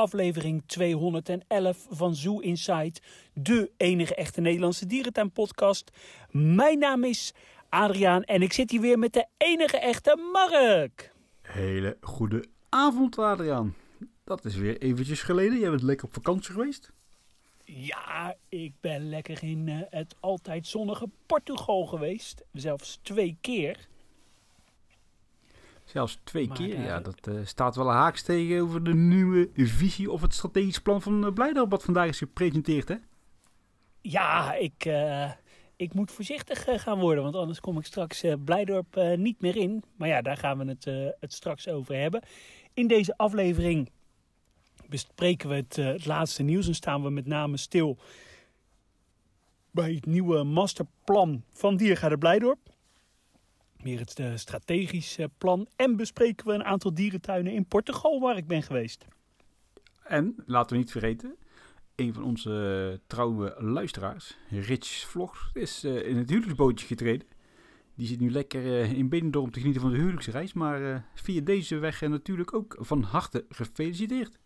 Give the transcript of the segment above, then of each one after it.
aflevering 211 van Zoo Inside, de enige echte Nederlandse dierentuinpodcast. Mijn naam is Adriaan en ik zit hier weer met de enige echte Mark. Hele goede avond, Adriaan. Dat is weer eventjes geleden. Jij bent lekker op vakantie geweest. Ja, ik ben lekker in eh, het altijd zonnige Portugal geweest. Zelfs twee keer. Zelfs twee Maar, keer. eh, ja, dat eh, staat wel een haaks tegenover de nieuwe visie of het strategisch plan van uh, Blijdorp wat vandaag is gepresenteerd, hè? Ja, ik, eh, ik moet voorzichtig eh, gaan worden, want anders kom ik straks eh, Blijdorp eh, niet meer in. Maar ja, daar gaan we het, eh, het straks over hebben. In deze aflevering bespreken we het, eh, het laatste nieuws en staan we met name stil bij het nieuwe masterplan van Diergaarde Blijdorp. Meer het eh, strategisch eh, plan. En bespreken we een aantal dierentuinen in Portugal waar ik ben geweest. En, laten we niet vergeten, een van onze eh, trouwe luisteraars, Rich Vlog, is in het huwelijksbootje getreden. Die zit nu lekker in Benidorm om te genieten van de huwelijksreis. Maar via deze weg natuurlijk ook van harte gefeliciteerd.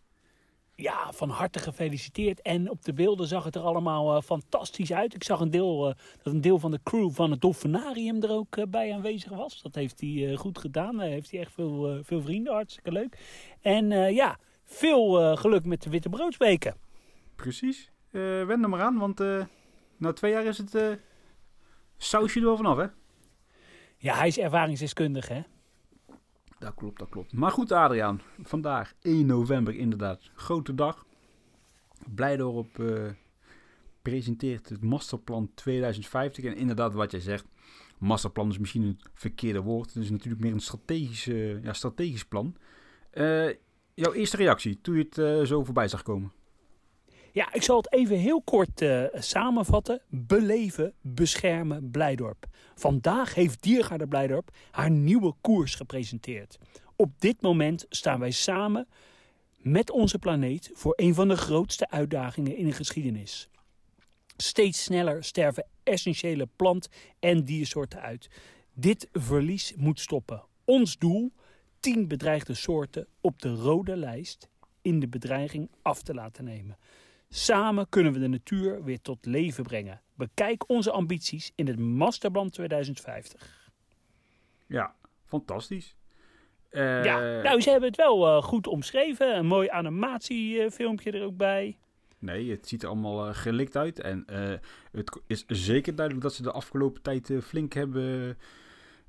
Ja, van harte gefeliciteerd. En op de beelden zag het er allemaal eh, fantastisch uit. Ik zag een deel, eh, dat een deel van de crew van het Dolfinarium er ook eh, bij aanwezig was. Dat heeft hij goed gedaan. Daar heeft hij echt veel, veel vrienden. Hartstikke leuk. En ja, veel geluk met de Witte Broodsweken. Precies. Wend er maar aan, want na twee jaar is het sausje er wel vanaf, hè? Ja, hij is ervaringsdeskundig, hè? Dat klopt, dat klopt. Maar goed, Adriaan. Vandaag, 1 november, inderdaad. Grote dag. Blijdorp eh presenteert het masterplan 2050. En inderdaad, wat jij zegt, masterplan is misschien een verkeerde woord. Het is natuurlijk meer een strategisch, ja, strategisch plan. Eh, jouw eerste reactie toen je het eh, zo voorbij zag komen? Ja, ik zal het even heel kort eh, samenvatten. Beleven, beschermen, Blijdorp. Vandaag heeft Diergaarde Blijdorp haar nieuwe koers gepresenteerd. Op dit moment staan wij samen met onze planeet voor een van de grootste uitdagingen in de geschiedenis. Steeds sneller sterven essentiële plant- en diersoorten uit. Dit verlies moet stoppen. Ons doel: 10 bedreigde soorten op de rode lijst in de bedreiging af te laten nemen. Samen kunnen we de natuur weer tot leven brengen. Bekijk onze ambities in het Masterplan 2050. Ja, fantastisch. Eh, ja, nou, ze hebben het wel eh, goed omschreven. Een mooi animatiefilmpje er ook bij. Nee, het ziet er allemaal eh, gelikt uit. En eh, het is zeker duidelijk dat ze de afgelopen tijd eh, flink hebben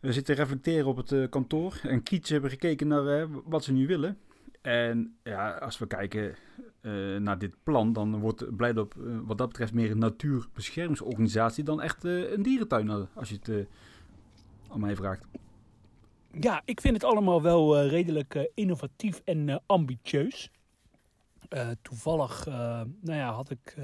eh, zitten reflecteren op het eh, kantoor. En kritisch hebben gekeken naar eh, wat ze nu willen. En ja, als we kijken eh, naar dit plan, dan wordt Blijdorp eh, wat dat betreft meer een natuurbeschermingsorganisatie dan echt eh, een dierentuin, als je het aan mij vraagt. Ja, ik vind het allemaal wel redelijk innovatief en ambitieus. Toevallig, nou ja, had ik,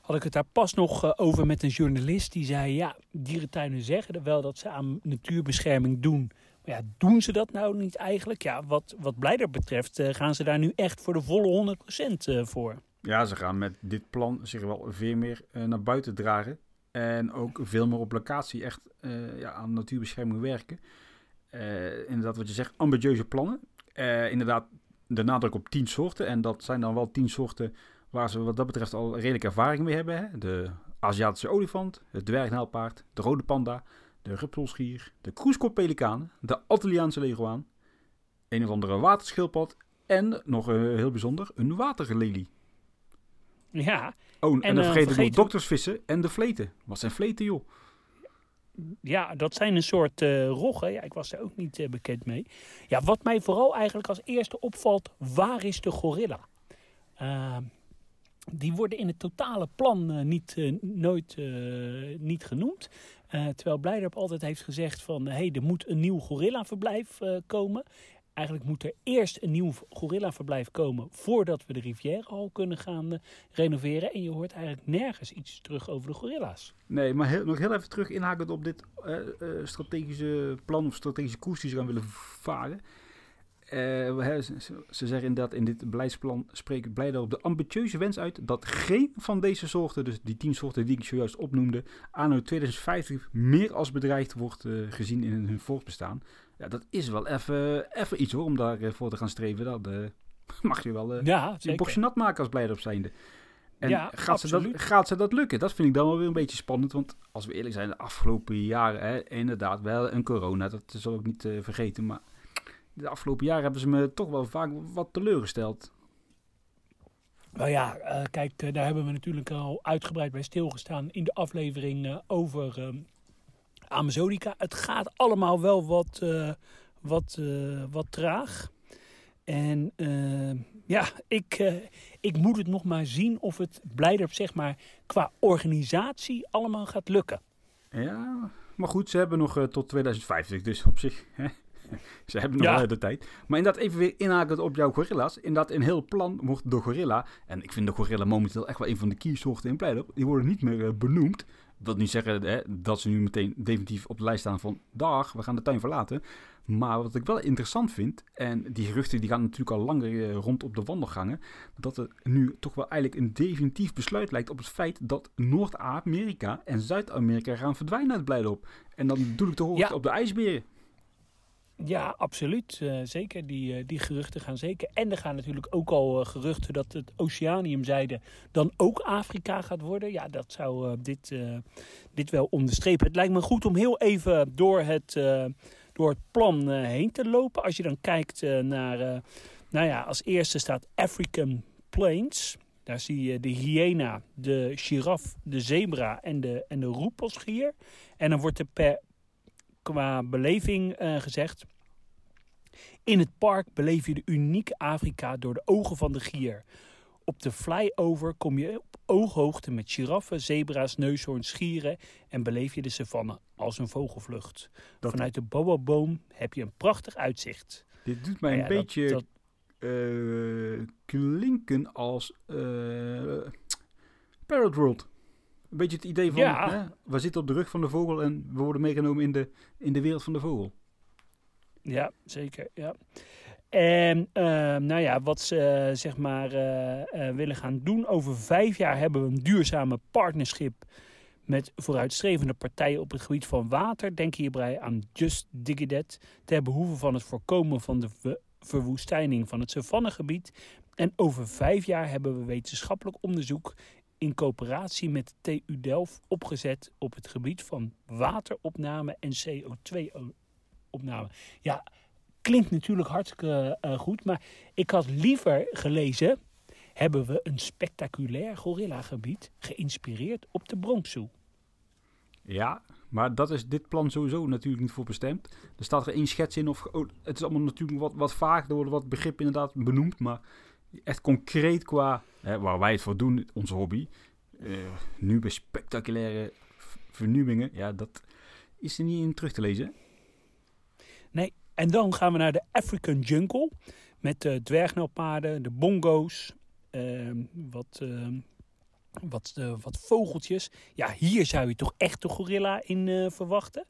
had ik het daar pas nog over met een journalist. Die zei, ja, dierentuinen zeggen wel dat ze aan natuurbescherming doen. Ja, doen ze dat nou niet eigenlijk? Ja, wat, wat Blijder betreft eh, gaan ze daar nu echt voor de volle 100% eh, voor. Ja, ze gaan met dit plan zich wel veel meer eh, naar buiten dragen. En ook veel meer op locatie echt ja, aan natuurbescherming werken. Inderdaad, wat je zegt, ambitieuze plannen. Inderdaad, de nadruk op tien soorten. En dat zijn dan wel tien soorten waar ze wat dat betreft al redelijk ervaring mee hebben. Hè? De Aziatische olifant, het dwergnijlpaard, de rode panda, de rupselschier, de kroeskoppelikaan, de Antilliaanse leguaan, een of andere waterschildpad en nog eh, heel bijzonder, een waterlelie. Ja, Oh, en, En, dan eh, vergeet ik nog vergeet- doktersvissen en de vleten. Wat zijn vleten, joh? Ja, dat zijn een soort eh, roggen. Ja, ik was er ook niet bekend mee. Ja, wat mij vooral eigenlijk als eerste opvalt, waar is de gorilla? Uh, die worden in het totale plan uh, niet, uh, nooit uh, niet genoemd. Uh, terwijl Blijdorp altijd heeft gezegd van... hey, er moet een nieuw gorillaverblijf uh, komen. Eigenlijk moet er eerst een nieuw gorillaverblijf komen... voordat we de Rivierenhal kunnen gaan uh, renoveren. En je hoort eigenlijk nergens iets terug over de gorilla's. Nee, maar nog heel even terug inhakend op dit strategische plan... of strategische koers die ze gaan willen varen... Uh, ze, ze zeggen inderdaad in dit beleidsplan spreken blijden op de ambitieuze wens uit dat geen van deze soorten, dus die tien soorten die ik zojuist opnoemde, anno 2050 meer als bedreigd wordt uh, gezien in hun voortbestaan. Ja, dat is wel even iets hoor, om daarvoor te gaan streven. Dat, uh, mag je wel ja, een boxje nat maken als Blijdorp zijnde. En Ja, gaat, ze dat, gaat ze dat lukken? Dat vind ik dan wel weer een beetje spannend. Want als we eerlijk zijn, de afgelopen jaren, hè, inderdaad, wel een corona, dat zal ik niet eh, vergeten. Maar de afgelopen jaren hebben ze me toch wel vaak wat teleurgesteld. Nou ja, eh, kijk, eh, daar hebben we natuurlijk al uitgebreid bij stilgestaan in de aflevering eh, over eh, Amazonica. Het gaat allemaal wel wat, wat, wat traag. En ja, ik, ik moet het nog maar zien of het Blijdorp zeg maar qua organisatie allemaal gaat lukken. Ja, maar goed, ze hebben nog tot 2050, dus op zich, hè, ze hebben nog Ja. wel de tijd. Maar inderdaad, even weer inhakend op jouw gorilla's. Inderdaad, een heel plan wordt de gorilla, en ik vind de gorilla momenteel echt wel een van de keysoorten in Blijdorp, die worden niet meer eh, benoemd. Dat wil niet zeggen hè, dat ze nu meteen definitief op de lijst staan van, dag, we gaan de tuin verlaten. Maar wat ik wel interessant vind, en die geruchten die gaan natuurlijk al langer eh, rond op de wandelgangen, dat er nu toch wel eigenlijk een definitief besluit lijkt op het feit dat Noord-Amerika en Zuid-Amerika gaan verdwijnen uit Blijdorp. En dan doe ik ook Ja. op de ijsberen. Ja, absoluut. eh, zeker. Die, eh, die geruchten gaan zeker. En er gaan natuurlijk ook al eh, geruchten dat het Oceaniumzijde dan ook Afrika gaat worden. Ja, dat zou dit, dit wel onderstrepen. Het lijkt me goed om heel even door het, door het plan heen te lopen. Als je dan kijkt naar, nou ja, als eerste staat African Plains. Daar zie je de hyena, de giraf, de zebra en de, en de roepelsgier. En dan wordt er per qua beleving eh, gezegd. In het park beleef je de unieke Afrika door de ogen van de gier. Op de flyover kom je op ooghoogte met giraffen, zebra's, neushoorns, schieren en beleef je de savanne als een vogelvlucht. Dat- Vanuit de boaboom heb je een prachtig uitzicht. Dit doet mij Nou een dat- beetje dat- eh, klinken als eh Parrot World. Een beetje het idee van, Ja. hè, we zitten op de rug van de vogel en we worden meegenomen in de, in de wereld van de vogel. Ja, zeker. Ja. En eh, nou ja, wat ze eh, zeg maar eh, eh, willen gaan doen. Over vijf jaar hebben we een duurzame partnerschip met vooruitstrevende partijen op het gebied van water. Denk hierbij aan Just Digidet ter behoeve van het voorkomen van de ver- verwoestijning van het savannegebied. En over vijf jaar hebben we wetenschappelijk onderzoek in coöperatie met TU Delft opgezet op het gebied van wateropname en CO2-opname. Ja, klinkt natuurlijk hartstikke eh, goed, maar ik had liever gelezen... hebben we een spectaculair gorillagebied geïnspireerd op de Bronx Zoo. Ja, maar dat is dit plan sowieso natuurlijk niet voor bestemd. Er staat er één schets in, of oh, het is allemaal natuurlijk wat, wat vaag. Er wat begrippen inderdaad benoemd, maar echt concreet qua waar wij het voor doen, onze hobby. eh, nu bij spectaculaire vernieuwingen, ja, dat is er niet in terug te lezen. En dan gaan we naar de African Jungle met de dwergnelpaarden, de bongo's, ehm, wat, ehm, wat, eh, wat vogeltjes. Ja, hier zou je toch echt de gorilla in eh, verwachten.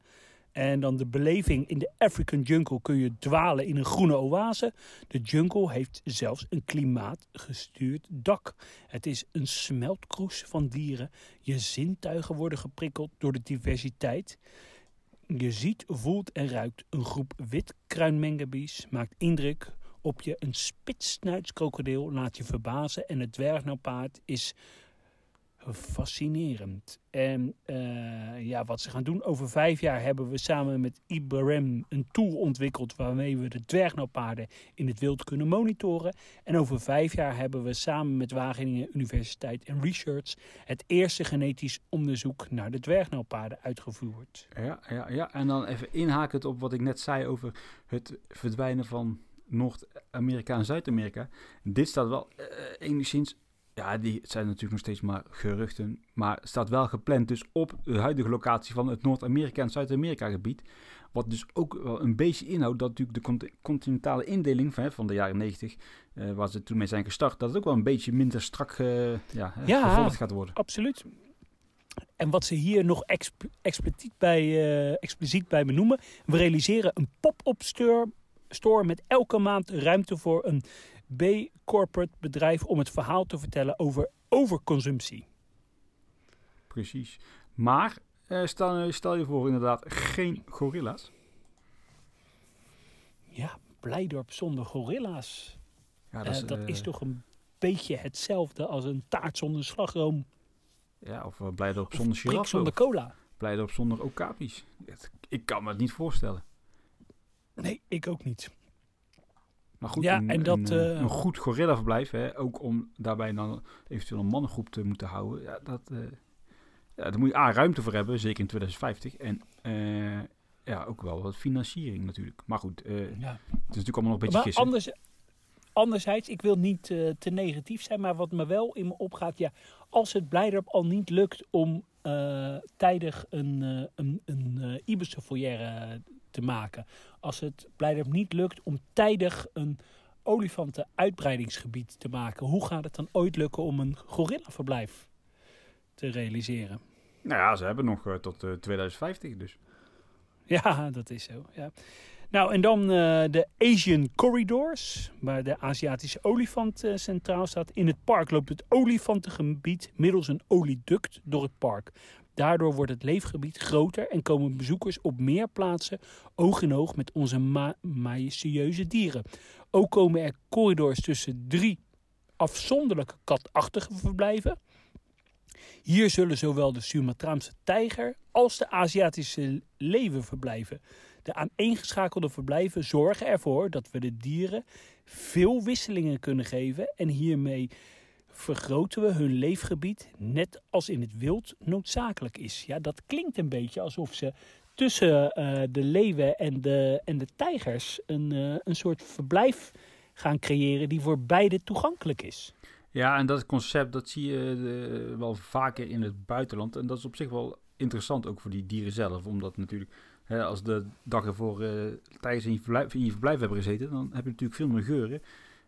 En dan de beleving in de African Jungle kun je dwalen in een groene oase. De jungle heeft zelfs een klimaatgestuurd dak. Het is een smeltkroes van dieren. Je zintuigen worden geprikkeld door de diversiteit. Je ziet, voelt en ruikt een groep witkruinmengebies. Maakt indruk op je. Een spitssnuitskrokodil laat je verbazen. En het dwergnauwpaard is fascinerend. En eh, ja, wat ze gaan doen. Over vijf jaar hebben we samen met Ibrahim een tool ontwikkeld... waarmee we de dwergnauwpaarden in het wild kunnen monitoren. En over vijf jaar hebben we samen met Wageningen Universiteit en Research... het eerste genetisch onderzoek naar de dwergnauwpaarden uitgevoerd. Ja, ja, ja. En dan even inhakend op wat ik net zei over het verdwijnen van Noord-Amerika en Zuid-Amerika. Dit staat wel eh, enigszins, ja, die zijn natuurlijk nog steeds maar geruchten, maar staat wel gepland dus op de huidige locatie van het Noord-Amerika en Zuid-Amerika gebied. Wat dus ook wel een beetje inhoudt dat natuurlijk de cont- continentale indeling van, van de jaren 90, eh, waar ze toen mee zijn gestart, dat het ook wel een beetje minder strak eh, ja, Ja. gevolgd gaat worden. Absoluut. En wat ze hier nog exp- expliciet, bij, eh, expliciet bij benoemen. We realiseren een pop-up store, store met elke maand ruimte voor een B-corporate bedrijf om het verhaal te vertellen over overconsumptie. Precies. Maar eh, stel, stel je voor inderdaad geen gorilla's. Ja, Blijdorp zonder gorilla's. Ja, Eh, dat is toch een beetje hetzelfde als een taart zonder slagroom. Ja, of Blijdorp zonder giraffe. zonder of cola. Blijdorp zonder okapis. Ik kan me het niet voorstellen. Nee, ik ook niet. Maar goed, Ja, een, en dat, een, eh, een goed gorillaverblijf, hè, ook om daarbij dan eventueel een mannengroep te moeten houden. Ja, dat, eh, ja, daar moet je A, ruimte voor hebben, zeker in 2050. En eh, ja, ook wel wat financiering natuurlijk. Maar goed, eh, het is Ja. natuurlijk allemaal nog een beetje Maar gissen. anders, anderzijds, ik wil niet te negatief zijn, maar wat me wel in me opgaat, ja, als het Blijdorp al niet lukt om tijdig een, een, een Ibische te maken, als het Blijdorp niet lukt om tijdig een olifanten-uitbreidingsgebied te maken, hoe gaat het dan ooit lukken om een gorillaverblijf te realiseren? Nou ja, ze hebben nog eh, tot eh, 2050 dus. Ja, dat is zo. Ja. Nou, en dan eh, de Asian Corridors, waar de Aziatische olifant eh, centraal staat. In het park loopt het olifantengebied middels een olieduct door het park. Daardoor wordt het leefgebied groter en komen bezoekers op meer plaatsen oog in oog met onze ma majestueuze dieren. Ook komen er corridors tussen drie afzonderlijke katachtige verblijven. Hier zullen zowel de Sumatraanse tijger als de Aziatische leeuwen verblijven. De aaneengeschakelde verblijven zorgen ervoor dat we de dieren veel wisselingen kunnen geven en hiermee vergroten we hun leefgebied net als in het wild noodzakelijk is. Ja, dat klinkt een beetje alsof ze tussen eh, de leeuwen en de, en de tijgers een, eh, een soort verblijf gaan creëren die voor beide toegankelijk is. Ja, en dat concept dat zie je eh, wel vaker in het buitenland. En dat is op zich wel interessant ook voor die dieren zelf. Omdat natuurlijk, hè, als de dag ervoor tijgers in je, verblijf, in je verblijf hebben gezeten, dan heb je natuurlijk veel meer geuren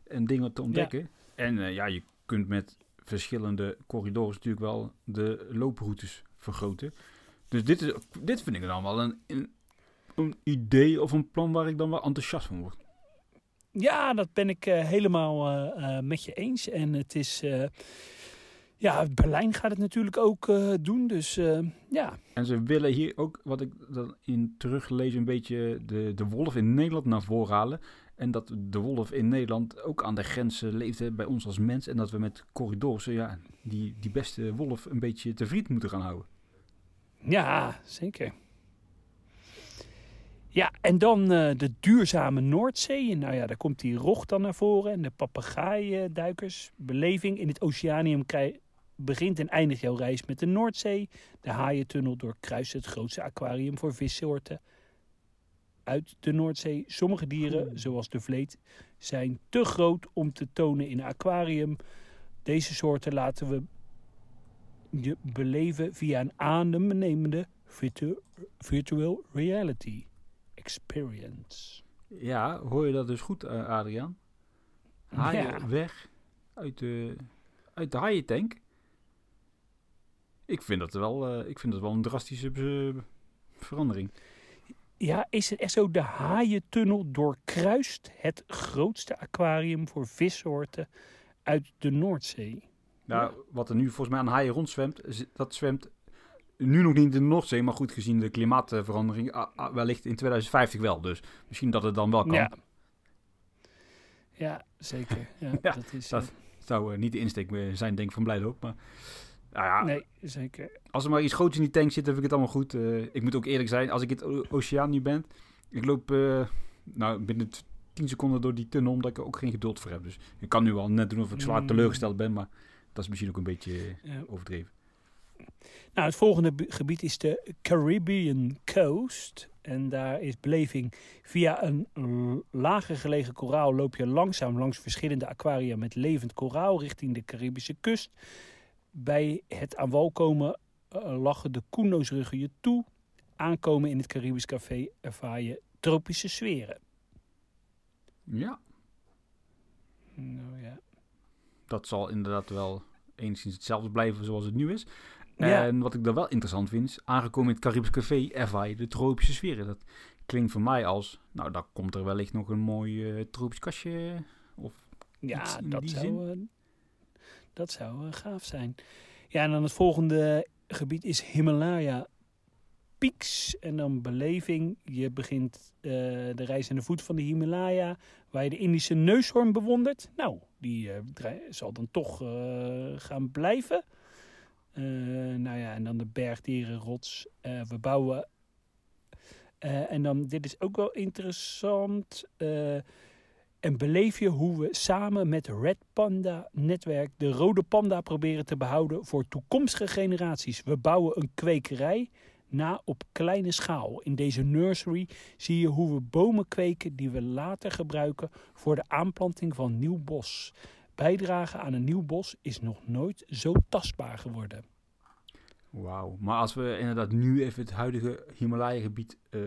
en dingen te ontdekken. En ja, je kunt met verschillende corridors natuurlijk wel de looproutes vergroten. Dus dit, is, dit vind ik dan wel een, een, een idee of een plan waar ik dan wel enthousiast van word. Ja, dat ben ik eh, helemaal eh, eh, met je eens. En het is. ja, Berlijn gaat het natuurlijk ook doen. Dus ja. En ze willen hier ook, wat ik dan in teruglees, een beetje de, de wolf in Nederland naar voren halen. En dat de wolf in Nederland ook aan de grenzen leeft hè, bij ons als mens. En dat we met corridors ja, die, die beste wolf een beetje te vriend moeten gaan houden. Ja, zeker. Ja, en dan eh, de duurzame Noordzee. Nou ja, daar komt die rog dan naar voren. En de papegaaiduikers. Beleving in het oceanium begint en eindigt jouw reis met de Noordzee. De haaientunnel doorkruist het grootste aquarium voor vissoorten uit de Noordzee. Sommige dieren, zoals de vleet, zijn te groot om te tonen in een aquarium. Deze soorten laten we je beleven via een adembenemende virtu virtual reality experience. Ja, hoor je dat dus goed, eh, Adriaan? Haaien Ja. weg uit de, uit de haaientank. Ik vind dat wel, eh, ik vind dat wel een drastische eh, verandering. Ja, is het echt zo? De haaientunnel doorkruist het grootste aquarium voor vissoorten uit de Noordzee. Nou, wat er nu volgens mij aan haaien rondzwemt, dat zwemt nu nog niet in de Noordzee, maar goed gezien de klimaatverandering, ah, ah, wellicht in 2050 wel. Dus misschien dat het dan wel kan. Ja. Ja, zeker. Ja, Ja, dat is. dat- zou eh, niet de insteek meer zijn, denk ik, van Blijdorp. Maar nou ja, nee, zeker. als er maar iets groots in die tank zit, dan vind ik het allemaal goed. Eh, ik moet ook eerlijk zijn, als ik in het oceaan nu ben, ik loop eh, nou, binnen t- 10 seconden door die tunnel, omdat ik er ook geen geduld voor heb. Dus ik kan nu wel net doen of ik zwaar Mm. teleurgesteld ben, maar dat is misschien ook een beetje eh, overdreven. Nou, het volgende gebied is de Caribbean Coast. En daar is beleving via een lager gelegen koraal loop je langzaam langs verschillende aquaria met levend koraal richting de Caribische kust. Bij het aan wal komen eh, lachen de koenoosruggen je toe. Aankomen in het Caribisch Café ervaar je tropische sferen. Ja, Nou ja. dat zal inderdaad wel enigszins hetzelfde blijven zoals het nu is. Ja. En wat ik dan wel interessant vind, is aangekomen in het Caribisch Café ervaar je de tropische sferen. Dat klinkt voor mij als, nou, daar komt er wellicht nog een mooi eh, tropisch kastje. Of Ja, Iets in dat die zou, eh, dat zou eh, gaaf zijn. Ja, en dan het volgende gebied is Himalaya Peaks en dan beleving. Je begint eh, de reis aan de voet van de Himalaya, waar je de Indische neushoorn bewondert. Nou, die eh, zal dan toch gaan blijven. Nou ja, en dan de bergdierenrots. We bouwen. en dan, dit is ook wel interessant. En beleef je hoe we samen met Red Panda Netwerk de rode panda proberen te behouden voor toekomstige generaties. We bouwen een kwekerij na op kleine schaal. In deze nursery zie je hoe we bomen kweken die we later gebruiken voor de aanplanting van nieuw bos. Bijdragen aan een nieuw bos is nog nooit zo tastbaar geworden. Wauw. Maar als we inderdaad nu even het huidige Himalaya-gebied eh,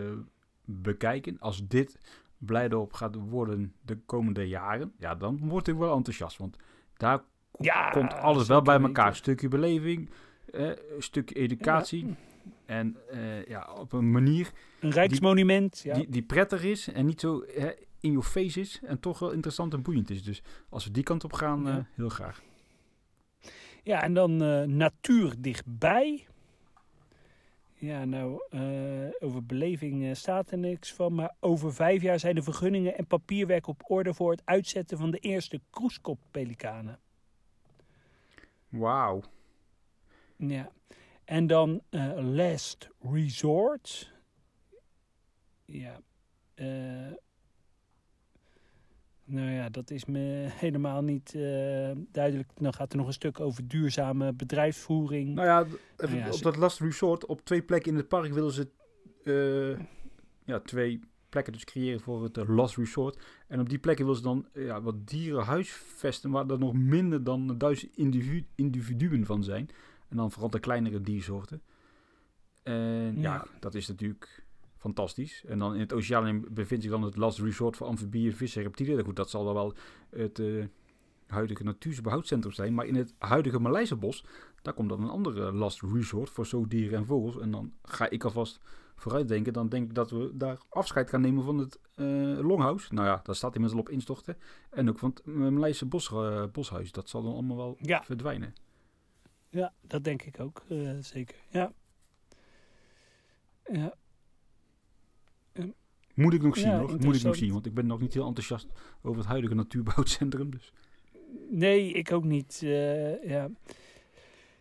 bekijken, als dit Blijdorp gaat worden de komende jaren, ja, dan word ik wel enthousiast. Want daar Ja, komt alles wel bij elkaar. Een stukje beleving, eh, een stukje educatie. En eh, ja, op een manier Een rijksmonument. Ja. die, die prettig is en niet zo hè, in your face is. En toch wel interessant en boeiend is. Dus als we die kant op gaan, eh, heel graag. Ja, en dan eh, natuur dichtbij. Ja, nou, eh, over beleving eh, staat er niks van. Maar over vijf jaar zijn de vergunningen en papierwerk op orde voor het uitzetten van de eerste kroeskop-pelikanen. Wauw. Ja. En dan eh, Last Resort. Ja. Nou ja, dat is me helemaal niet eh, duidelijk. Dan gaat er nog een stuk over duurzame bedrijfsvoering. Nou ja, ja, op dat last resort, op twee plekken in het park willen ze eh, ja, twee plekken dus creëren voor het eh, last resort. En op die plekken willen ze dan ja, wat dieren huisvesten waar er nog minder dan duizend individu individuen van zijn. En dan vooral de kleinere diersoorten. En ja. Ja. dat is natuurlijk fantastisch. En dan in het oceaan bevindt zich dan het last resort voor amfibieën, vissen en reptielen. Goed, dat zal dan wel het eh, huidige natuurbehoudcentrum zijn. Maar in het huidige Maleise bos, daar komt dan een andere last resort voor zoogdieren en vogels. En dan ga ik alvast vooruitdenken. Dan denk ik dat we daar afscheid gaan nemen van het eh, longhouse. Nou ja, daar staat inmiddels al op instorten. En ook van het eh, Maleise bos, eh, boshuis. Dat zal dan allemaal wel Ja. verdwijnen. Ja, dat denk ik ook, eh, zeker. Ja. Ja, Moet ik nog zien hoor. Moet ik nog zien. Want ik ben nog niet heel enthousiast over het huidige natuurbehoudcentrum. Dus. nee, ik ook niet. eh, ja.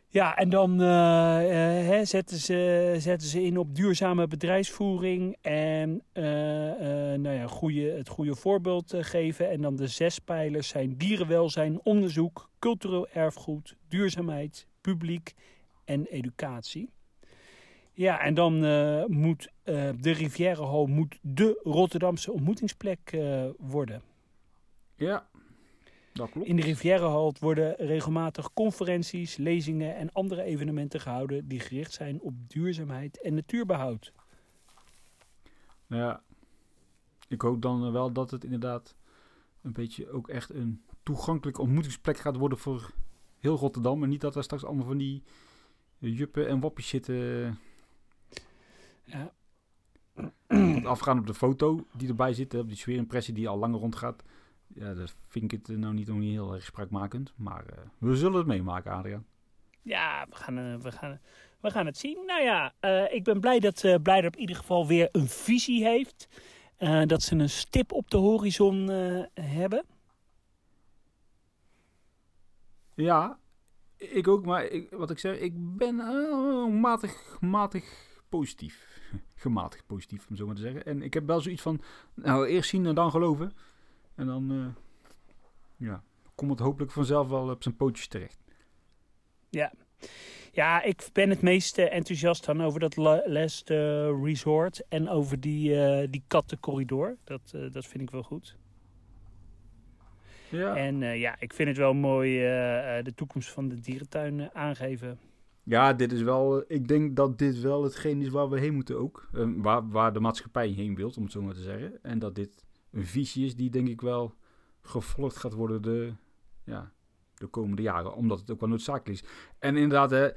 ja, en dan eh, eh, hè, zetten, ze, zetten ze in op duurzame bedrijfsvoering en nou ja, goede, het goede voorbeeld geven. En dan de zes pijlers zijn dierenwelzijn, onderzoek, cultureel erfgoed, duurzaamheid, publiek en educatie. Ja, en dan eh, moet eh, de Rivière Hall moet de Rotterdamse ontmoetingsplek eh, worden. Ja, dat klopt. In de Rivière Hall worden regelmatig conferenties, lezingen en andere evenementen gehouden die gericht zijn op duurzaamheid en natuurbehoud. Ja, ik hoop dan wel dat het inderdaad een beetje ook echt een toegankelijke ontmoetingsplek gaat worden voor heel Rotterdam. En niet dat er straks allemaal van die juppen en wappies zitten. Ja, afgaan op de foto die erbij zit, op die sfeerimpressie die al langer rondgaat. Ja, dat vind ik het nou niet, nog niet heel erg spraakmakend. Maar eh, we zullen het meemaken, Adriaan. ja we, gaan, eh, we, gaan, we gaan het zien. Nou ja, eh, ik ben blij dat uh, Blijdorp in ieder geval weer een visie heeft. Dat ze een stip op de horizon hebben. Ja, ik ook, maar ik, wat ik zeg, ik ben matig, matig positief. Gematigd positief, om zo maar te zeggen. En ik heb wel zoiets van, nou, eerst zien en dan geloven. En dan, eh, ja, komt het hopelijk vanzelf wel op zijn pootjes terecht. Ja. Ja, ik ben het meest eh, enthousiast dan over dat La- Last eh, Resort en over die, eh, die kattencorridor. Dat, dat vind ik wel goed. Ja, En ja, ik vind het wel mooi de toekomst van de dierentuin aangeven. Ja dit is wel, eh, ik denk dat dit wel hetgeen is waar we heen moeten ook. Eh, waar, waar de maatschappij heen wil, om het zo maar te zeggen. En dat dit een visie is die denk ik wel gevolgd gaat worden de, ja, de komende jaren. Omdat het ook wel noodzakelijk is. En inderdaad, hè,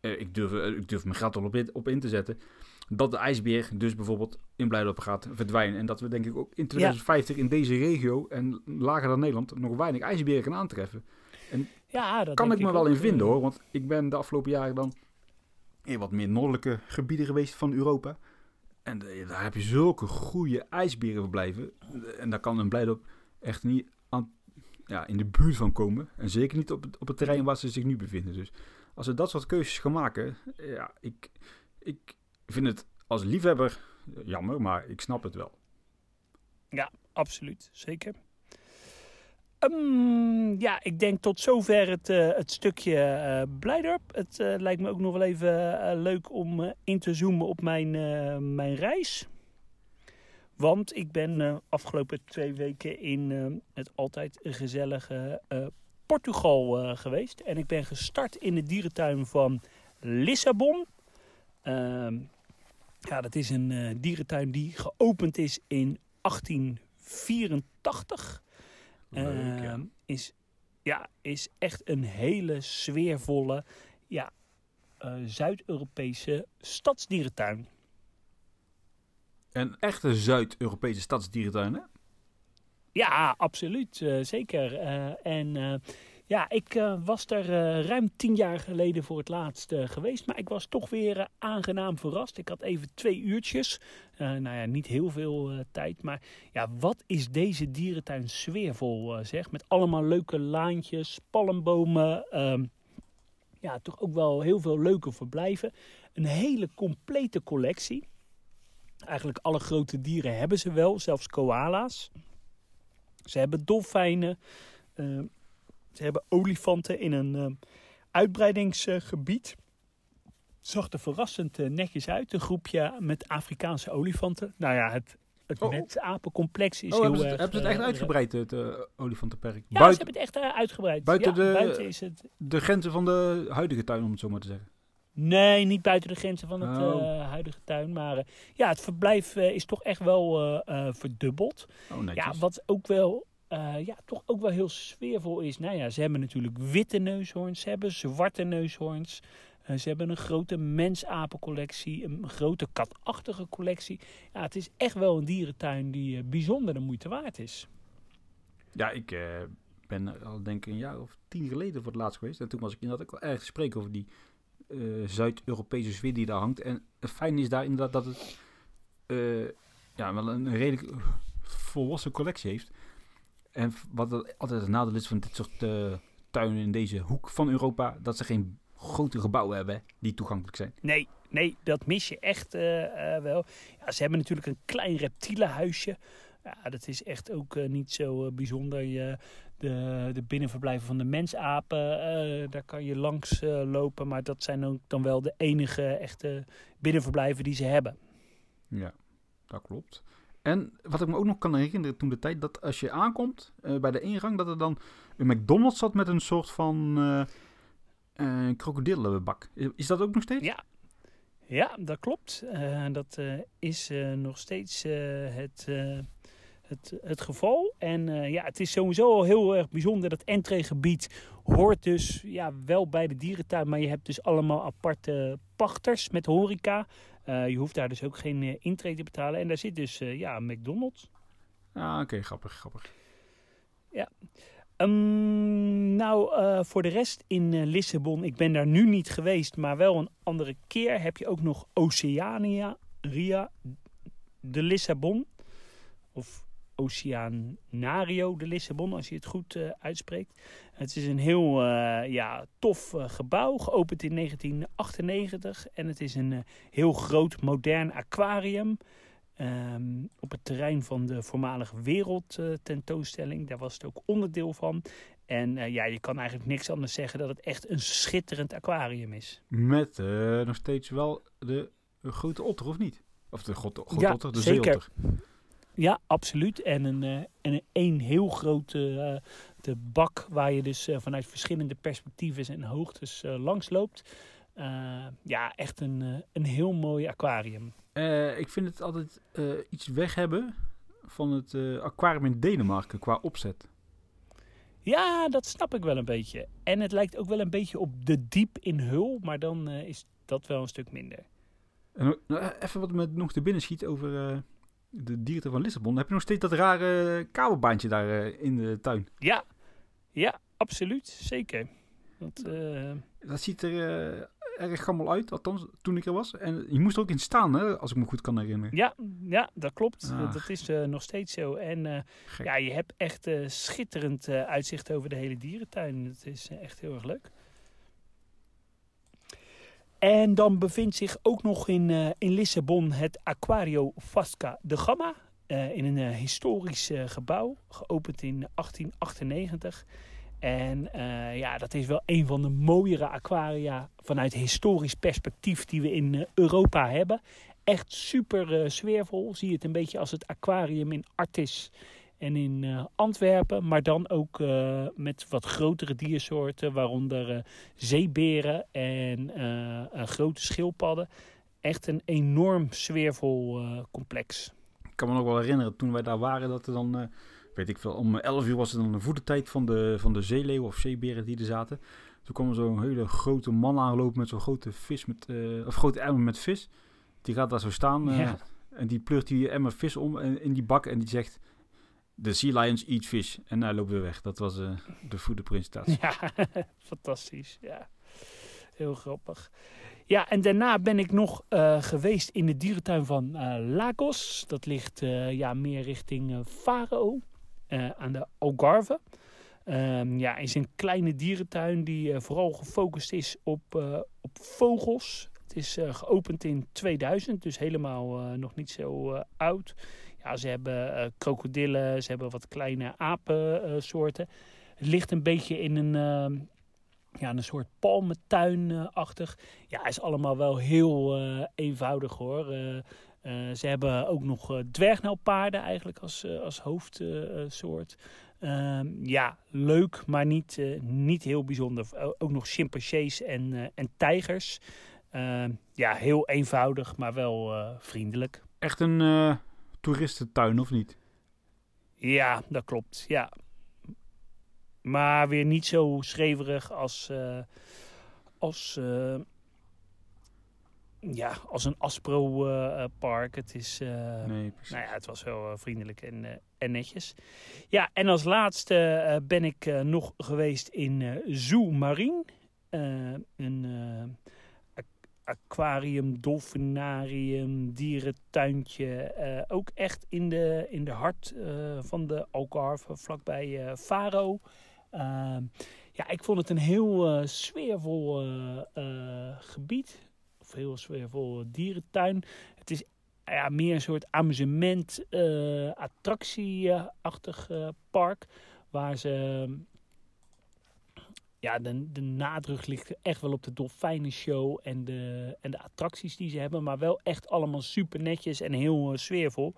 eh, ik, durf, eh, ik durf mijn gat al op in, op in te zetten. Dat de ijsbeer dus bijvoorbeeld in Blijdorp gaat verdwijnen. En dat we denk ik ook in 2050 in deze regio en lager dan Nederland nog weinig ijsberen gaan aantreffen. Ja, dat kan ik me wel in eh, vinden hoor. Want ik ben de afgelopen jaren dan in wat meer noordelijke gebieden geweest van Europa. En eh, daar heb je zulke goede ijsberen verblijven. En daar kan een Blijdorp echt niet aan, ja, in de buurt van komen. En zeker niet op het, op het terrein waar ze zich nu bevinden. Dus als ze dat soort keuzes gaan maken, ja, ik, ik vind het als liefhebber jammer, maar ik snap het wel. Ja, absoluut. Zeker. Ehm, ja, ik denk tot zover het, eh, het stukje uh, Blijdorp. Het uh, lijkt me ook nog wel even leuk om in te zoomen op mijn, mijn reis. Want ik ben afgelopen twee weken in het altijd gezellige Portugal geweest. En ik ben gestart in de dierentuin van Lissabon. Ehm, ja, dat is een dierentuin die geopend is in 1884. Leuk, ja. Ehm, is, ja, is echt een hele sfeervolle ja, uh, Zuid-Europese stadsdierentuin. Een echte Zuid-Europese stadsdierentuin, hè? Ja, absoluut. Uh, zeker. Uh, en ja, ik uh, was er uh, ruim tien jaar geleden voor het laatst uh, geweest. Maar ik was toch weer aangenaam verrast. Ik had even twee uurtjes. nou ja, niet heel veel tijd. Maar ja, wat is deze dierentuin sfeervol zeg. Met allemaal leuke laantjes, palmbomen. Ehm, ja, toch ook wel heel veel leuke verblijven. Een hele complete collectie. Eigenlijk alle grote dieren hebben ze wel. Zelfs koala's. Ze hebben dolfijnen. Ze hebben olifanten in een uh, uitbreidingsgebied. Zag er verrassend uh, netjes uit. Een groepje met Afrikaanse olifanten. Nou ja, het, het Oh. mensapencomplex is Oh, heel hebben ze, het, erg... hebben ze het echt eh, uitgebreid, het eh, olifantenperk? Ja, ze hebben het echt eh, uitgebreid. buiten ja, de- buiten is het... de grenzen van de huidige tuin, om het zo maar te zeggen. Nee, niet buiten de grenzen van het Oh. eh, huidige tuin. Maar eh, ja, het verblijf eh, is toch echt wel eh, eh, verdubbeld. Oh. Ja, wat ook wel, eh, ja, toch ook wel heel sfeervol is. Nou ja, ze hebben natuurlijk witte neushoorns, ze hebben zwarte neushoorns. eh, ze hebben een grote mensapencollectie, een grote katachtige collectie. Ja, het is echt wel een dierentuin die eh, bijzonder de moeite waard is. Ja, ik ben al denk ik een jaar of tien geleden voor het laatst geweest. En toen was ik inderdaad ook wel erg te spreken over die Zuid-Europese sfeer die daar hangt. En het fijne is daar inderdaad dat het ja, wel een redelijk volwassen collectie heeft. En wat het altijd het nadeel is van dit soort eh, tuinen in deze hoek van Europa, dat ze geen grote gebouwen hebben die toegankelijk zijn. Nee, nee, dat mis je echt eh, eh, wel. Ja, ze hebben natuurlijk een klein reptielenhuisje. Ja, dat is echt ook niet zo bijzonder. Je, de, de binnenverblijven van de mensapen, eh, daar kan je langs lopen. Maar dat zijn ook dan wel de enige echte binnenverblijven die ze hebben. Ja, dat klopt. En wat ik me ook nog kan herinneren toen de tijd, dat als je aankomt eh, bij de ingang, dat er dan een McDonald's zat met een soort van eh, krokodillenbak. Is, dat ook nog steeds? Ja, ja dat klopt. Dat is nog steeds het, het, het geval. En eh, ja, het is sowieso al heel erg bijzonder. Dat entreegebied hoort dus ja, wel bij de dierentuin. Maar je hebt dus allemaal aparte pachters met horeca. Eh, je hoeft daar dus ook geen eh, intree te betalen. En daar zit dus ja, McDonald's. Ah, oké, grappig, grappig. Ehm, nou, voor de rest in Lissabon, ik ben daar nu niet geweest, maar wel een andere keer, heb je ook nog Oceania, Ria de Lissabon. Of Oceanario de Lissabon, als je het goed eh, uitspreekt. Het is een heel eh, ja, tof eh, gebouw, geopend in 1998. En het is een heel groot, modern aquarium. Ehm, op het terrein van de voormalige wereldtentoonstelling. Daar was het ook onderdeel van. En ja, je kan eigenlijk niks anders zeggen dat het echt een schitterend aquarium is. Met nog steeds wel de grote otter, of niet? Of de grote, Ja, otter, de zeker. zeeotter. Ja, absoluut. En een, eh, en een heel grote eh, de bak waar je dus eh, vanuit verschillende perspectieven en hoogtes langs loopt. Ja, echt een, een heel mooi aquarium. Ik vind het altijd iets weg hebben van het aquarium in Denemarken qua opzet. Ja, dat snap ik wel een beetje. En het lijkt ook wel een beetje op de diep in Hul, maar dan is dat wel een stuk minder. En nou, even wat me nog te binnen schiet over de dieren van Lissabon. Heb je nog steeds dat rare kabelbaantje daar eh, in de tuin? Ja, ja, absoluut. Zeker. Want, eh, Dat ziet er eh, erg gammel uit, althans toen ik er was. En je moest er ook in staan, hè, als ik me goed kan herinneren. Ja, ja dat klopt. Ah. Dat is nog steeds zo. En ja, je hebt echt schitterend uitzicht over de hele dierentuin. Het is echt heel erg leuk. En dan bevindt zich ook nog in, eh, in Lissabon het Aquario Fasca de Gama. eh, in een eh, historisch gebouw, geopend in 1898. En ja, dat is wel een van de mooiere aquaria vanuit historisch perspectief die we in Europa hebben. Echt super sfeervol. Zie je het een beetje als het aquarium in Artis en in eh, Antwerpen. Maar dan ook eh, met wat grotere diersoorten, waaronder eh, zeeberen en grote schildpadden. Echt een enorm sfeervol complex. Ik kan me nog wel herinneren, toen wij daar waren, dat er dan, weet ik veel, om 11 uur was het dan de voedertijd van de, van de zeeleeuwen of zeeberen die er zaten. Toen kwam er zo'n hele grote man aangelopen met zo'n grote vis, met, of grote emmer met vis. Die gaat daar zo staan Ja. en die pleurt die emmer vis om in die bak en die zegt, de sea lions eat fish. En hij loopt weer weg. Dat was eh, de voederpresentatie. Ja, fantastisch. Ja, heel grappig. Ja, en daarna ben ik nog eh, geweest in de dierentuin van eh, Lagos. Dat ligt ja, meer richting Faro, aan de Algarve. Ehm, ja, is een kleine dierentuin die vooral gefocust is op, op vogels. Het is geopend in 2000, dus helemaal nog niet zo oud. Ja, ze hebben eh, krokodillen, ze hebben wat kleine apensoorten. Het ligt een beetje in een, ehm, ja, een soort palmentuin-achtig. Ja, is allemaal wel heel eh, eenvoudig hoor. Eh, ze hebben ook nog dwergnelpaarden eigenlijk als, als hoofdsoort. Ehm, ja, leuk, maar niet, niet heel bijzonder. Ook nog chimpansees en, en tijgers. Ehm, ja, heel eenvoudig, maar wel vriendelijk. Echt een toeristentuin, of niet? Ja, dat klopt. Ja. Maar weer niet zo schreverig als, eh, als, eh, ja, als een Aspro-park. het is, eh, Nee, nou ja, het was wel eh, vriendelijk en, eh, en netjes. Ja, en als laatste eh, ben ik eh, nog geweest in eh Zoo Marine. Eh, een eh, aquarium, dolfinarium, dierentuintje. eh, ook echt in de, in de hart eh, van de Algarve, vlakbij eh Faro. Ehm, ja, ik vond het een heel sfeervol gebied. Of heel sfeervol dierentuin. Het is ja, meer een soort amusement, attractieachtig park. Waar ze... Ja, de, de nadruk ligt echt wel op de dolfijnenshow en de, en de attracties die ze hebben. Maar wel echt allemaal super netjes en heel eh, sfeervol.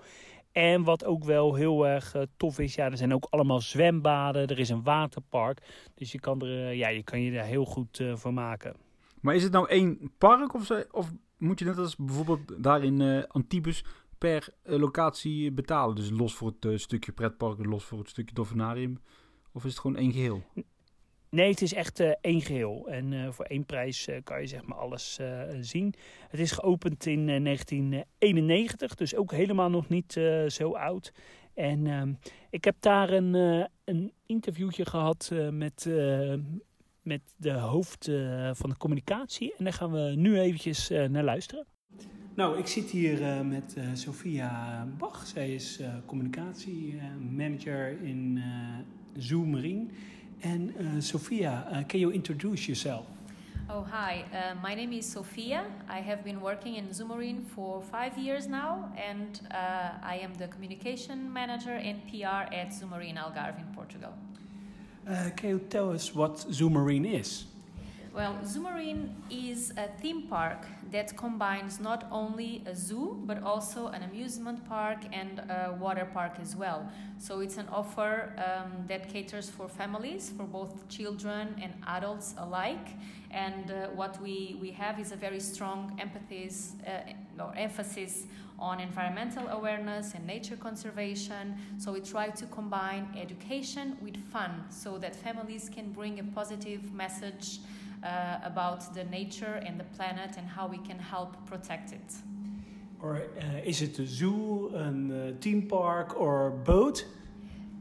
En wat ook wel heel erg eh, tof is, ja, er zijn ook allemaal zwembaden. Er is een waterpark. Dus je kan, er, eh, ja, je, kan je daar heel goed van maken. Maar is het nou één park of, of moet je net als bijvoorbeeld daar in Antibes per locatie betalen? Dus los voor het stukje pretpark, los voor het stukje dolfinarium? Of is het gewoon één geheel? Nee, het is echt eh, één geheel. En eh, voor één prijs eh, kan je zeg maar alles zien. Het is geopend in eh, 1991, dus ook helemaal nog niet zo oud. En ehm, ik heb daar een, eh, een interviewtje gehad eh, met, met de hoofd van de communicatie. En daar gaan we nu eventjes naar luisteren. Nou, ik zit hier met Sophia Bach. Zij is communicatiemanager in Zoo Marine. And uh, Sophia, uh, can you introduce yourself? Oh, hi. Uh, my name is Sophia. I have been working in Zoomarine for five years now, and uh, I am the communication manager and PR at Zoomarine Algarve in Portugal. Uh, can you tell us what Zoo Marine is? Well, Zoomarine is a theme park that combines not only a zoo but also an amusement park and a water park as well. So it's an offer um, that caters for families, for both children and adults alike. And uh, what we, we have is a very strong emphasis, uh, or emphasis on environmental awareness and nature conservation. So we try to combine education with fun so that families can bring a positive message uh, about the nature and the planet and how we can help protect it. Or uh, is it a zoo, a uh, theme park, or both?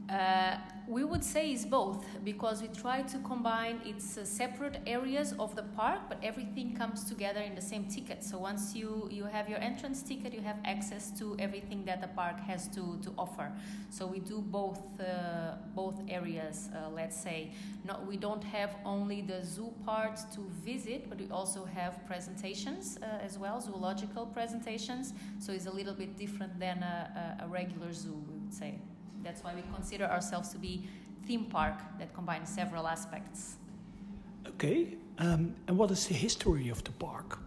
Uh, we would say is both because we try to combine its uh, separate areas of the park, but everything comes together in the same ticket. So once you, you have your entrance ticket, you have access to everything that the park has to, to offer. So we do both uh, both areas. Uh, let's say, not we don't have only the zoo part to visit, but we also have presentations uh, as well, zoological presentations. So it's a little bit different than a, a, a regular zoo, we would say. That's why we consider ourselves to be theme park that combines several aspects. Okay, um, and what is the history of the park?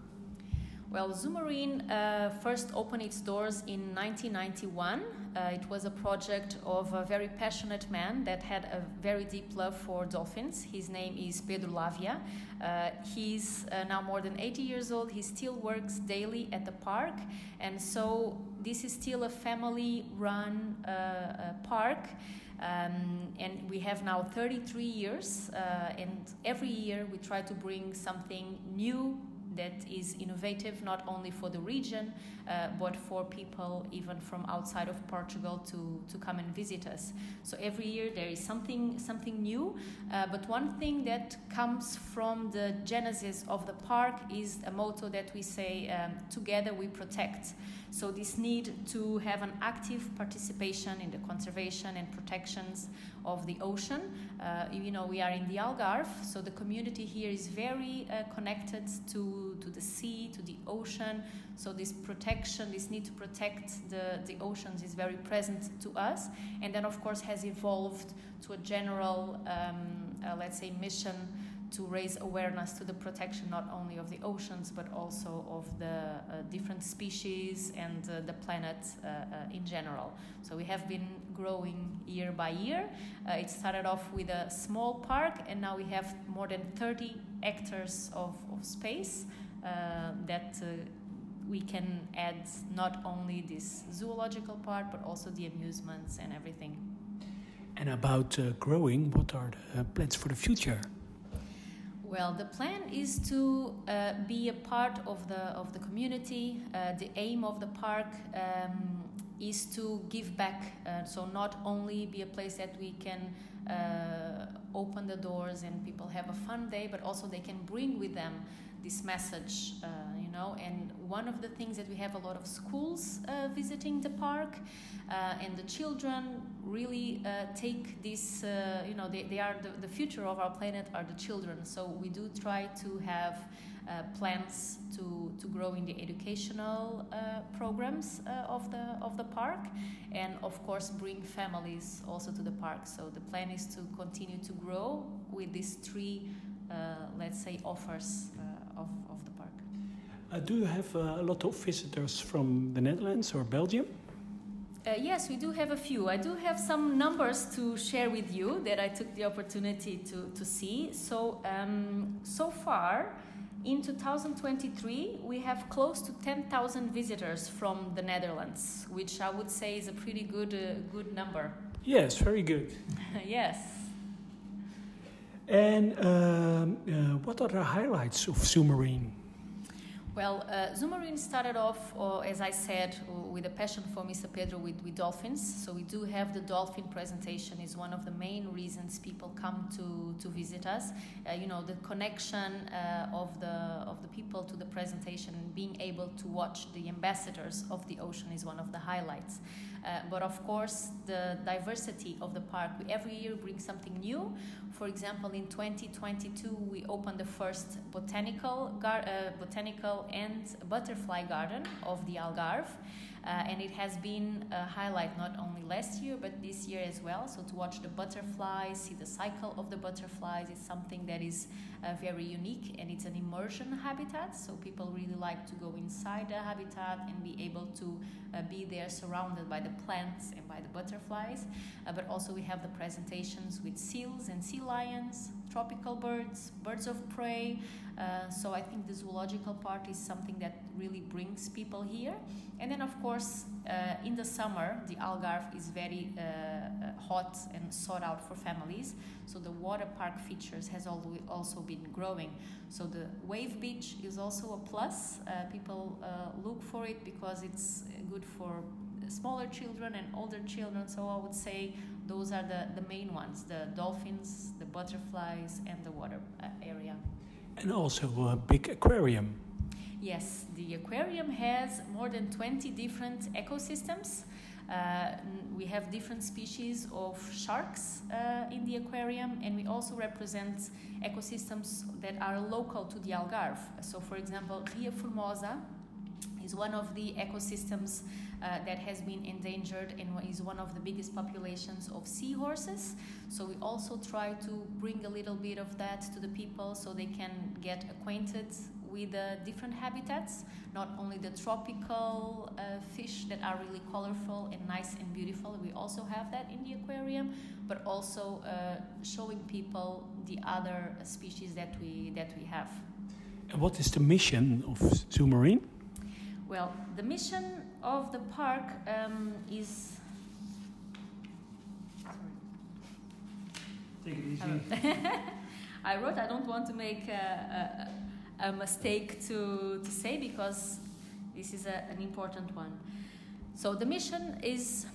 Well, Zoomarine uh, first opened its doors in 1991. Uh, it was a project of a very passionate man that had a very deep love for dolphins. His name is Pedro Lavia. Uh, he's uh, now more than 80 years old. He still works daily at the park, and so this is still a family run uh, uh, park. Um, and we have now 33 years, and every year we try to bring something new that is innovative not only for the region uh, but for people even from outside of Portugal to, to come and visit us. So every year there is something something new. Uh, but one thing that comes from the genesis of the park is a motto that we say: um, "Together we protect." So this need to have an active participation in the conservation and protections of the ocean. Uh, you know, we are in the Algarve, so the community here is very uh, connected to, to the sea, to the ocean. So this protection, this need to protect the, the oceans is very present to us. And then, of course, has evolved to a general, um, uh, let's say, mission to raise awareness to the protection not only of the oceans but also of the uh, different species and uh, the planet uh, uh in general. So we have been growing year by year. Uh, it started off with a small park and now we have more than 30 hectares of, of space uh, that we can add not only this zoological part but also the amusements and everything. And about growing, what are the plans for the future? Well, the plan is to uh, be a part of the of the community. Uh, the aim of the park um, is to give back. Uh, so not only be a place that we can uh, open the doors and people have a fun day, but also they can bring with them this message, uh, you know. And one of the things that we have a lot of schools uh, visiting the park, and the children really uh, take this, uh, you know, they, they are the, the future of our planet are the children. So we do try to have uh, plans to, to grow in the educational programs of the of the park, and of course bring families also to the park. So the plan is to continue to grow with these three, let's say, offers of, of the park. Uh, do you have uh, a lot of visitors from the Netherlands or Belgium? Uh, yes, we do have a few. I do have some numbers to share with you that I took the opportunity to, to see. So, um, so far, in 2023, we have close to 10,000 visitors from the Netherlands, which I would say is a pretty good, uh, good number. Yes, very good. yes. And um, uh, what are the highlights of Zoomarine? Well, uh, Zoomarine started off, uh, as I said, with a passion for Mr. Pedro with, with dolphins. So we do have the dolphin presentation is one of the main reasons people come to, to visit us. Uh, you know, the connection uh, of the of the people to the presentation and being able to watch the ambassadors of the ocean is one of the highlights. Uh, but of course, the diversity of the park. We every year bring something new. For example, in 2022, we opened the first botanical, gar- uh, botanical and butterfly garden of the Algarve. Uh, and it has been a highlight not only last year but this year as well. So to watch the butterflies, see the cycle of the butterflies is something that is uh, very unique and it's an immersion habitat. So people really like to go inside the habitat and be able to uh, be there surrounded by the plants and by the butterflies. Uh, but also we have the presentations with seals and sea lions, tropical birds, birds of prey. Uh, so I think the zoological part is something that really brings people here. And then, of course, uh, in the summer, the Algarve is very uh, uh hot and sought out for families. So the water park features has also been growing. So the wave beach is also a plus. Uh, people uh, look for it because it's good for smaller children and older children. So I would say those are the, the main ones the dolphins, the butterflies, and the water uh, area. And also a big aquarium. Yes, the aquarium has more than 20 different ecosystems. Uh, we have different species of sharks uh, in the aquarium, and we also represent ecosystems that are local to the Algarve. So, for example, Ria Formosa is one of the ecosystems uh, that has been endangered and is one of the biggest populations of seahorses. So, we also try to bring a little bit of that to the people so they can get acquainted with the different habitats, not only the tropical uh, fish that are really colorful and nice and beautiful, we also have that in the aquarium, but also uh, showing people the other species that we, that we have. And what is the mission of Zoomarine? Well, the mission of the park um, is. I wrote, I don't want to make a, a, a mistake to, to say because this is a, an important one. So, the mission is,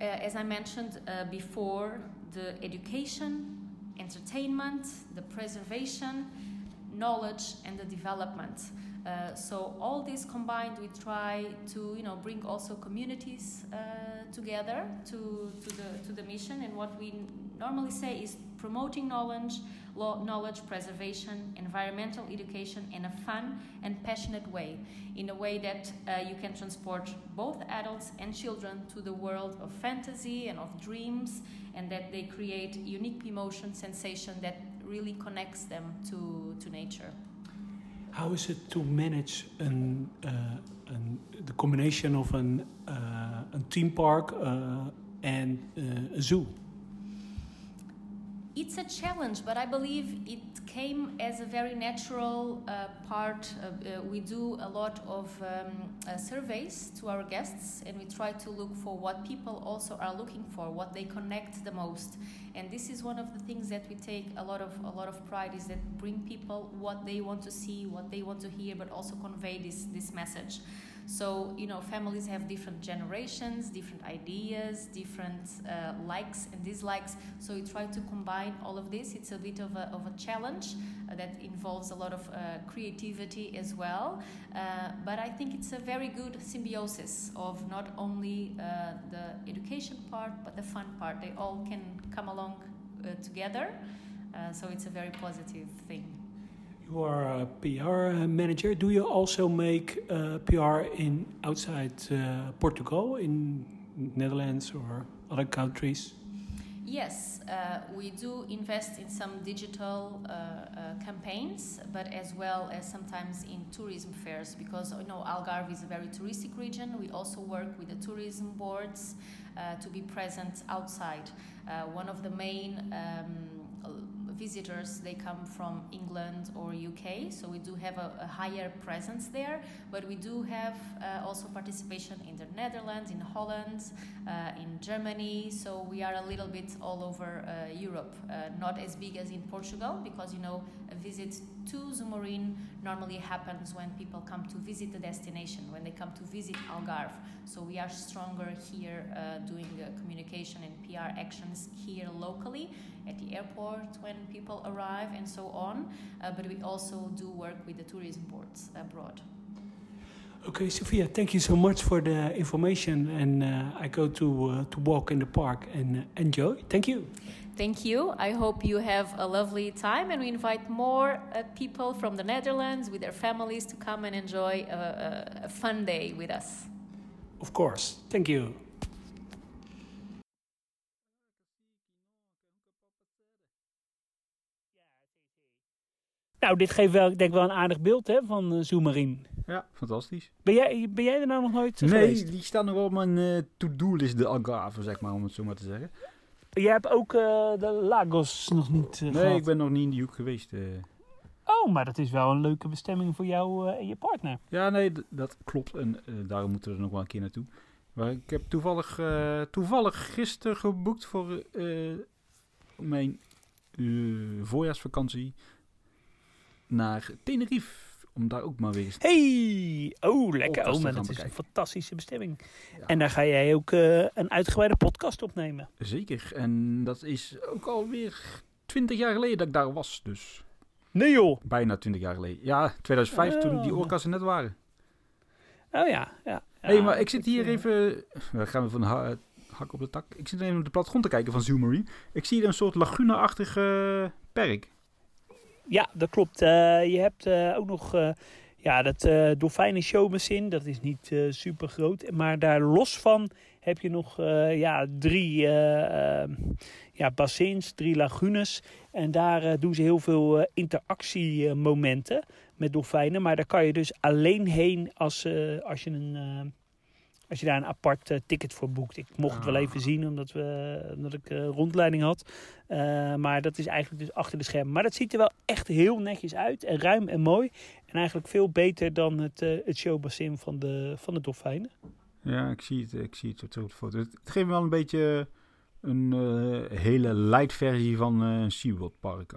uh, as I mentioned uh, before, the education, entertainment, the preservation, knowledge, and the development. Uh, so all this combined, we try to you know bring also communities uh, together to, to the to the mission. And what we normally say is promoting knowledge, knowledge preservation, environmental education in a fun and passionate way, in a way that uh, you can transport both adults and children to the world of fantasy and of dreams, and that they create unique emotion, sensation that really connects them to to nature. How is it to manage an, uh, an, the combination of an, uh, a theme park uh, and uh, a zoo? It's a challenge, but I believe it came as a very natural uh, part. Uh, we do a lot of um, uh, surveys to our guests, and we try to look for what people also are looking for, what they connect the most. And this is one of the things that we take a lot of a lot of pride is that bring people what they want to see, what they want to hear, but also convey this this message. So, you know, families have different generations, different ideas, different uh, likes and dislikes. So, we try to combine all of this. It's a bit of a, of a challenge uh, that involves a lot of uh, creativity as well. Uh, but I think it's a very good symbiosis of not only uh, the education part, but the fun part. They all can come along together. so, it's a very positive thing. You are a PR manager. Do you also make uh, PR in outside uh, Portugal, in Netherlands or other countries? Yes, uh, we do invest in some digital uh, uh, campaigns, but as well as sometimes in tourism fairs because you know Algarve is a very touristic region. We also work with the tourism boards uh, to be present outside. One of the main um, visitors they come from England or UK, so we do have a, a higher presence there. But we do have uh, also participation in the Netherlands, in Holland, uh, in Germany. So we are a little bit all over uh, Europe, uh, not as big as in Portugal, because you know a visit to Zumorin normally happens when people come to visit the destination, when they come to visit Algarve. So we are stronger here uh, doing uh, communication and PR actions here locally at the airport when people arrive and so on. Uh, but we also do work with the tourism boards abroad. Okay, Sophia, thank you so much for the information. And uh, I go to uh, to walk in the park and enjoy. Thank you. Thank you. I hope you have a lovely time, and we invite more uh, people from the Netherlands with their families to come and enjoy a, a, a fun day with us. Of course. Thank you. Nou, dit geeft wel, ik denk wel een aardig beeld hè, van uh, Zoomarine. Ja, fantastisch. Ben jij, ben jij er nou nog nooit nee, geweest? die staan nog wel op mijn uh, to-do-list, de Algarve, zeg maar, om het zo maar te zeggen. Jij hebt ook uh, de Lagos nog niet uh, Nee, gehad. ik ben nog niet in die hoek geweest. Uh. Oh, maar dat is wel een leuke bestemming voor jou en je partner. Ja, nee, dat klopt. En daarom moeten we er nog wel een keer naartoe. Maar ik heb toevallig, toevallig gisteren geboekt voor mijn voorjaarsvakantie naar Tenerife om daar ook maar weer eens... Hey! Oh, lekker. Oh, dat is een fantastische bestemming. Ja. En daar ga jij ook eh, een uitgebreide podcast opnemen. Zeker. En dat is ook alweer 20 jaar geleden dat ik daar was. Dus Nee joh! bijna 20 jaar geleden. Ja, 2005 toen die Oh. orka's er net waren. Oh ja, ja. Hé, hey, maar ik zit hier eh, even... We gaan we van de ha- hak op de tak. Ik zit even op de platgrond te kijken van Zoomarine. Ik zie hier een soort lagune-achtig eh, perk. Ja, dat klopt. Eh, je hebt eh, ook nog eh, ja, dat eh dolfijnen showmachine. Dat is niet eh, super groot. Maar daar los van heb je nog ja, drie ja, bassins, drie lagunes. En daar doen ze heel veel interactiemomenten met dolfijnen. Maar daar kan je dus alleen heen als, als je een... als je daar een apart eh, ticket voor boekt. Ik mocht het wel Ah. even zien, omdat, we, omdat ik eh, rondleiding had. Eh, maar dat is eigenlijk dus achter de schermen. Maar dat ziet er wel echt heel netjes uit. En ruim en mooi. En eigenlijk veel beter dan het, het showbassin van de, van de dolfijnen. Ja, ik zie het, ik zie het op de foto. Het, geeft me wel een beetje een hele light versie van een SeaWorld park.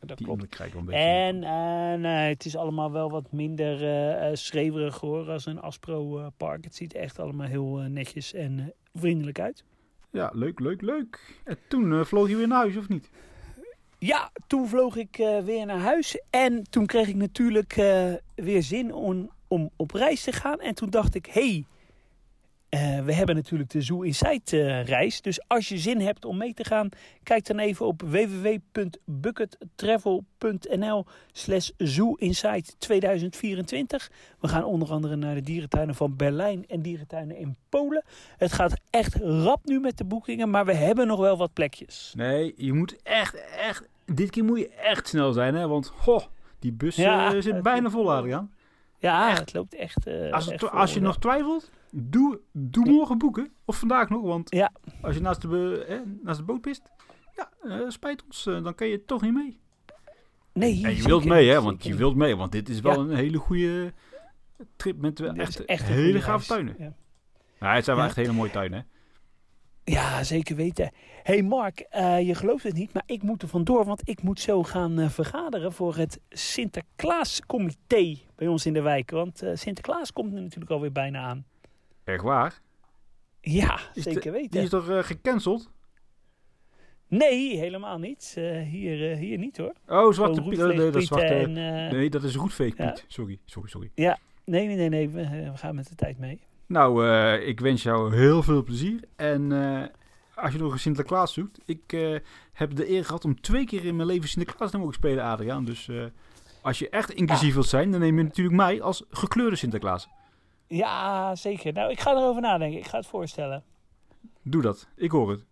Dat die klopt. indruk krijg ik wel een beetje. En eh, nee, het is allemaal wel wat minder eh, schreeuwerig hoor als een Aspro park. Het ziet echt allemaal heel netjes en vriendelijk uit. Ja, leuk, leuk, leuk. En toen vloog je weer naar huis, of niet? Ja, toen vloog ik weer naar huis. En toen kreeg ik natuurlijk weer zin om, om op reis te gaan. En toen dacht ik, hey, eh, we hebben natuurlijk de Zoo Inside eh, reis. Dus als je zin hebt om mee te gaan, kijk dan even op www.buckettravel.nl slash Zoo Inside 2024. We gaan onder andere naar de dierentuinen van Berlijn en dierentuinen in Polen. Het gaat echt rap nu met de boekingen, maar we hebben nog wel wat plekjes. Nee, je moet echt, echt... Dit keer moet je echt snel zijn, hè? Want, goh, die bus Ja, eh, zit bijna vol, Adriaan. Ja, het loopt echt. eh, Als, echt als je nog twijfelt, doe, doe morgen boeken. Of vandaag nog, want Ja. als je naast de, naast de boot pist, ja, eh, spijt ons, eh, dan kan je toch niet mee. Nee, En je wilt mee, hè? Want je wilt mee, want dit is wel Ja. een hele goede trip met echt, een hele gave tuinen. Ja. Ja, het zijn wel Ja. echt hele mooie tuinen, hè? Ja, zeker weten. hey Mark, eh, je gelooft het niet, maar ik moet er vandoor, want ik moet zo gaan eh, vergaderen voor het Sinterklaascomité bij ons in de wijk. Want eh, Sinterklaas komt er natuurlijk alweer bijna aan. Echt waar? Ja, Is zeker de- weten. Die is toch gecanceld? Nee, helemaal niet. Hier, hier niet hoor. Oh, Zwarte Piet. oh, nee, dat is Zwarte... en, Nee, dat is Roetveeg Ja. Piet. Sorry, sorry, sorry. Nee, nee, nee, nee. We, we gaan met de tijd mee. Nou, eh, ik wens jou heel veel plezier. En eh, als je nog een Sinterklaas zoekt, ik eh, heb de eer gehad om twee keer in mijn leven Sinterklaas te mogen spelen, Adriaan. Dus als je echt inclusief wilt zijn, dan neem je natuurlijk mij als gekleurde Sinterklaas. Ja, zeker. Nou, ik ga erover nadenken. Ik ga het voorstellen. Doe dat. Ik hoor het.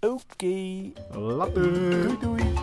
Oké. Later. Doei doei.